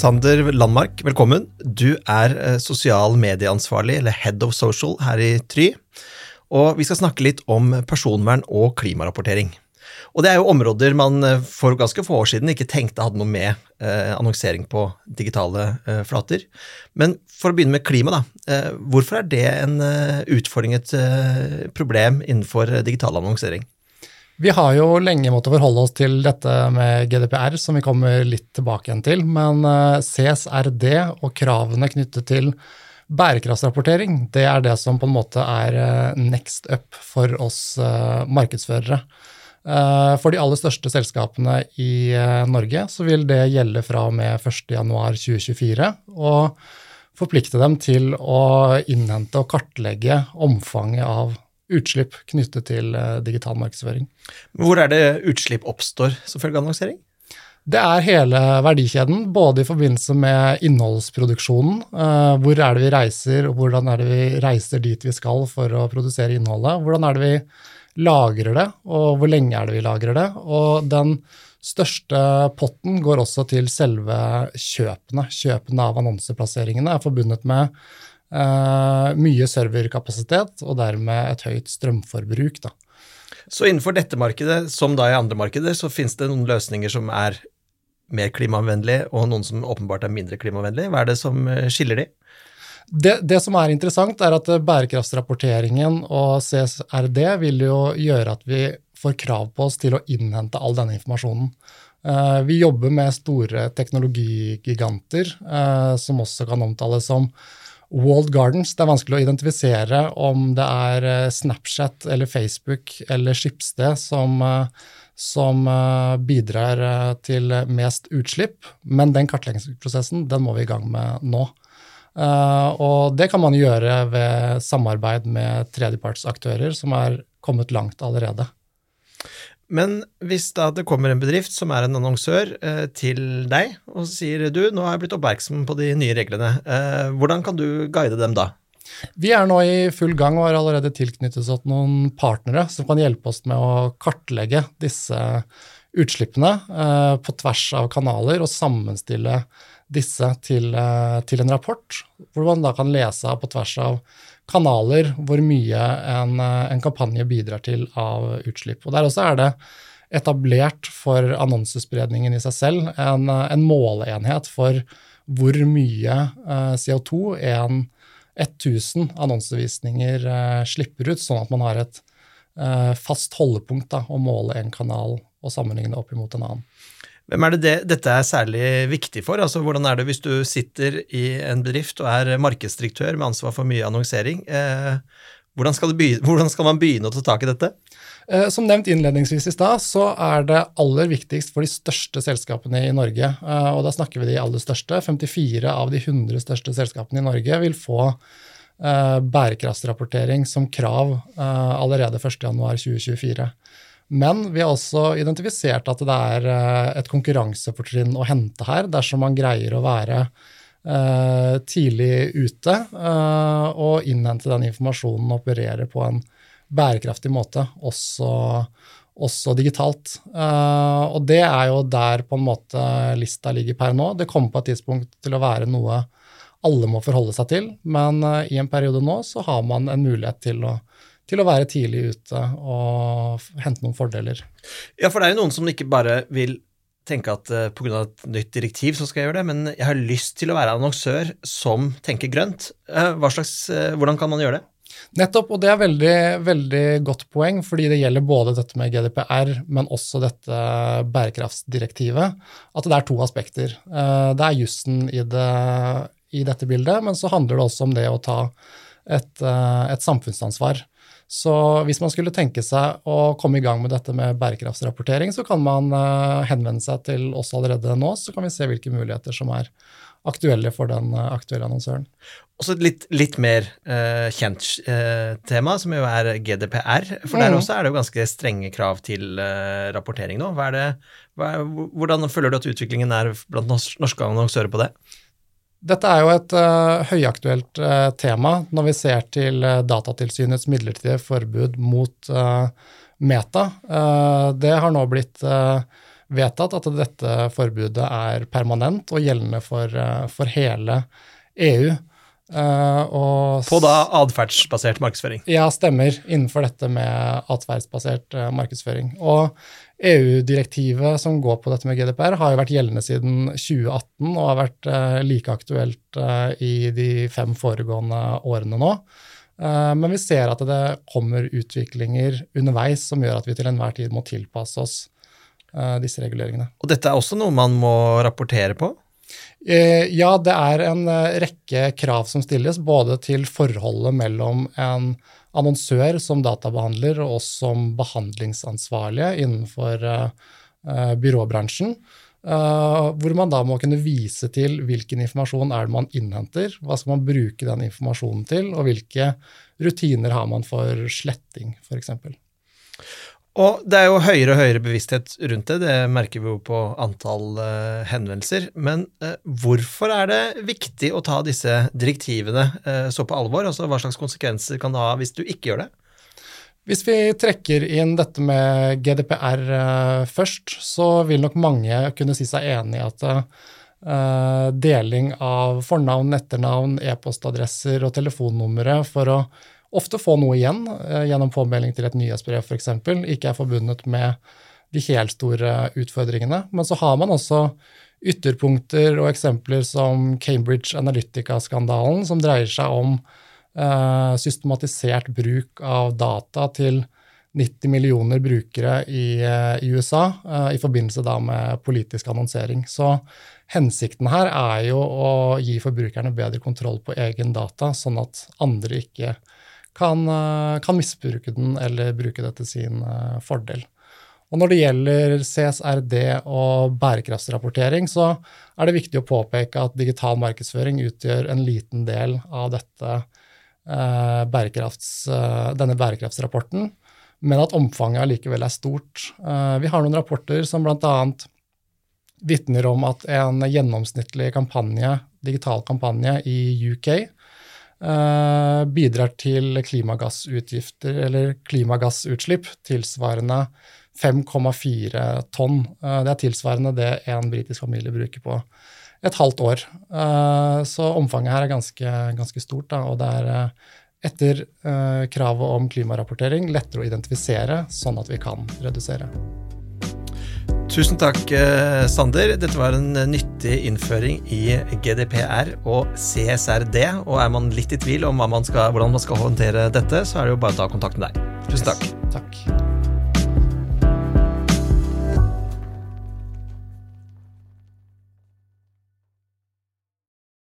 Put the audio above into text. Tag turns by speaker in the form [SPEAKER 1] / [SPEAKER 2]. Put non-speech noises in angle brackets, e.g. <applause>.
[SPEAKER 1] Sander Landmark, velkommen. Du er eh, sosial medieansvarlig, eller Head of Social, her i Try. Og vi skal snakke litt om personvern og klimarapportering. Og det er jo områder man eh, for ganske få år siden ikke tenkte hadde noe med eh, annonsering på digitale flater. Men for å begynne med klima, da. Hvorfor er det en utfordring, et problem innenfor digital annonsering?
[SPEAKER 2] Vi har jo lenge måttet forholde oss til dette med GDPR, som vi kommer litt tilbake igjen til. Men eh, CSRD og kravene knyttet til bærekraftsrapportering, det er det som på en måte er eh, next up for oss eh, markedsførere. For de aller største selskapene i Norge så vil det gjelde fra og med 1.1.2024. Og forplikte dem til å innhente og kartlegge omfanget av utslipp knyttet til eh, digital markedsføring.
[SPEAKER 1] Hvor er det utslipp oppstår som følge av annonsering?
[SPEAKER 2] Det er hele verdikjeden, både i forbindelse med innholdsproduksjonen. Eh, hvor er det vi reiser, og hvordan er det vi reiser dit vi skal for å produsere innholdet? Hvordan er det vi lagrer det, og hvor lenge er det vi lagrer det? Og den største potten går også til selve kjøpene. Kjøpene av annonseplasseringene er forbundet med Uh, mye serverkapasitet og dermed et høyt strømforbruk. Da.
[SPEAKER 1] Så innenfor dette markedet, som da i andre markeder, så finnes det noen løsninger som er mer klimavennlige, og noen som åpenbart er mindre klimavennlige. Hva er det som eh, skiller de?
[SPEAKER 2] Det, det, som er interessant, er at bærekraftsrapporteringen og CSRD vil jo gjøre at vi får krav på oss til å innhente all denne informasjonen. Uh, vi jobber med store teknologigiganter, uh, som også kan omtales som Walled Gardens. Det er vanskelig å identifisere om det er eh, Snapchat eller Facebook eller Skipsted som, eh, som eh, bidrar til mest utslipp, men den kartleggingsprosessen den må vi i gang med nå. Og det kan man gjøre ved samarbeid med tredjepartsaktører som er kommet langt allerede.
[SPEAKER 1] Men hvis da det kommer en bedrift som er en annonsør eh, til deg og sier du, nå har jeg blitt oppmerksom på de nye reglene, eh, hvordan kan du guide dem da?
[SPEAKER 2] Vi er nå i full gang og har allerede tilknyttet oss noen partnere som kan hjelpe oss med å kartlegge disse utslippene eh, på tvers av kanaler og sammenstille disse til, eh, til en rapport, hvor man da kan lese på tvers av kanaler hvor mye en, eh, en, kampanje bidrar til av utslipp. Og Der også er det etablert for annonsespredningen i seg selv en, en måleenhet for hvor mye uh, CO2 en 1000 annonsevisninger slipper ut, sånn at man har et fast holdepunkt da, å måle en kanal og sammenligne opp imot en annen.
[SPEAKER 1] Hvem er det, det dette er særlig viktig for? Altså, hvordan er det hvis du sitter i en bedrift og er markedsdirektør med ansvar for mye annonsering? Eh, hvordan, skal begynne, <laughs> hvordan, skal man begynne å ta tak i dette?
[SPEAKER 2] Eh, som nevnt innledningsvis i stad, så er det aller viktigst for de største selskapene i Norge. Eh, og da snakker vi de aller største. 54 av de 100 største selskapene i Norge vil få eh, bærekraftsrapportering som krav allerede 1.1.2024. Men vi har også identifisert at det er eh, et konkurransefortrinn å hente her, dersom man greier å være uh, tidlig ute uh, og innhente den informasjonen og operere på en bærekraftig måte, også, også digitalt. Og det er jo der på en måte lista ligger per nå. Det kommer på et tidspunkt til å være noe alle må forholde seg til, men i en periode nå så har man en mulighet til å til å være tidlig ute og hente noen fordeler.
[SPEAKER 1] Ja, for det er jo noen som ikke bare vil tenke at uh, pga. et nytt direktiv så skal jeg gjøre det, men jeg har lyst til å være annonsør som tenker grønt. Uh, slags, uh, hvordan kan man gjøre det?
[SPEAKER 2] Nettopp, og det er veldig, veldig godt poeng, fordi det gjelder både dette med GDPR, men også dette bærekraftsdirektivet. At det er to aspekter. Det er jussen i, det, i dette bildet, men så handler det også om det å ta et, et samfunnsansvar. Så hvis man skulle tenke seg å komme i gang med dette med bærekraftsrapportering, så kan man uh, henvende seg til oss allerede nå, så kan vi se hvilke muligheter som er aktuelle for den uh, aktuelle annonsøren.
[SPEAKER 1] Også et litt, litt mer uh, kjent tema, som jo er GDPR. For der mm. også er det jo ganske strenge krav til rapportering nå. Hva er det, hva er, hvordan føler du at utviklingen er blant norske annonsører på det?
[SPEAKER 2] Dette er jo et uh, høyaktuelt uh, tema når vi ser til uh, Datatilsynets midlertidige forbud mot Meta. det har nå blitt vedtatt at dette forbudet er permanent og gjeldende for, for hele EU.
[SPEAKER 1] Uh, på da atferdsbasert markedsføring?
[SPEAKER 2] Ja, stemmer. Innenfor dette med atferdsbasert uh, markedsføring. Og EU-direktivet som går på dette med GDPR, har jo vært gjeldende siden 2018 og har vært uh, like aktuelt i de fem foregående årene nå. men vi ser at det kommer utviklinger underveis som gjør at vi til enhver tid må tilpasse oss disse reguleringene.
[SPEAKER 1] Og dette er også noe man må rapportere på?
[SPEAKER 2] Eh, ja, det er en eh, rekke krav som stilles, både til forholdet mellom en annonsør som databehandler og oss som behandlingsansvarlige innenfor eh, byråbransjen. hvor man da må kunne vise til hvilken informasjon er det man innhenter, hva skal man bruke den informasjonen til, og hvilke rutiner har man for sletting, f.eks.
[SPEAKER 1] Og det er jo høyere og høyere bevissthet rundt det, det merker vi jo på antall uh, henvendelser. Men uh, hvorfor er det viktig å ta disse direktivene uh, så på alvor? Altså hva slags konsekvenser kan det ha hvis du ikke gjør det?
[SPEAKER 2] Hvis vi trekker inn dette med GDPR først, så vil nok mange kunne si seg enig i at deling av fornavn, etternavn, e-postadresser og telefonnumre for å ofte få noe igjen eh, gjennom påmelding til et nyhetsbrev f.eks., ikke er forbundet med de helt store utfordringene. Men så har man også ytterpunkter og eksempler som Cambridge Analytica-skandalen, som dreier seg om eh, systematisert bruk av data til 90 millioner brukere i, eh, i USA i forbindelse da med politisk annonsering. Så hensikten her er jo å gi forbrukerne bedre kontroll på egen data, sånn at andre ikke eh, kan, misbruke den eller bruke det til sin eh, fordel. Og Når det gjelder CSRD og bærekraftsrapportering, så er det viktig å påpeke at digital markedsføring utgjør en liten del av dette, eh, bærekrafts, eh, denne bærekraftsrapporten, men at omfanget allikevel er stort. Eh, vi har noen rapporter som bl.a. vitner om at en gjennomsnittlig kampanje, digital kampanje i UK Eh, bidrar til klimagassutgifter, eller klimagassutslipp, tilsvarende 5,4 tonn. Eh, det er tilsvarende det en britisk familie bruker på et halvt år. Eh, så omfanget her er ganske, ganske stort, da, og det er etter kravet om klimarapportering lettere å identifisere, sånn at vi kan redusere.
[SPEAKER 1] Tusen takk, eh, Sander. Dette var en nyttig innføring i GDPR og CSRD. Og er man litt i tvil om man skal, hvordan man skal håndtere dette, så er det jo bare å ta kontakt med deg. Tusen takk.
[SPEAKER 2] Takk.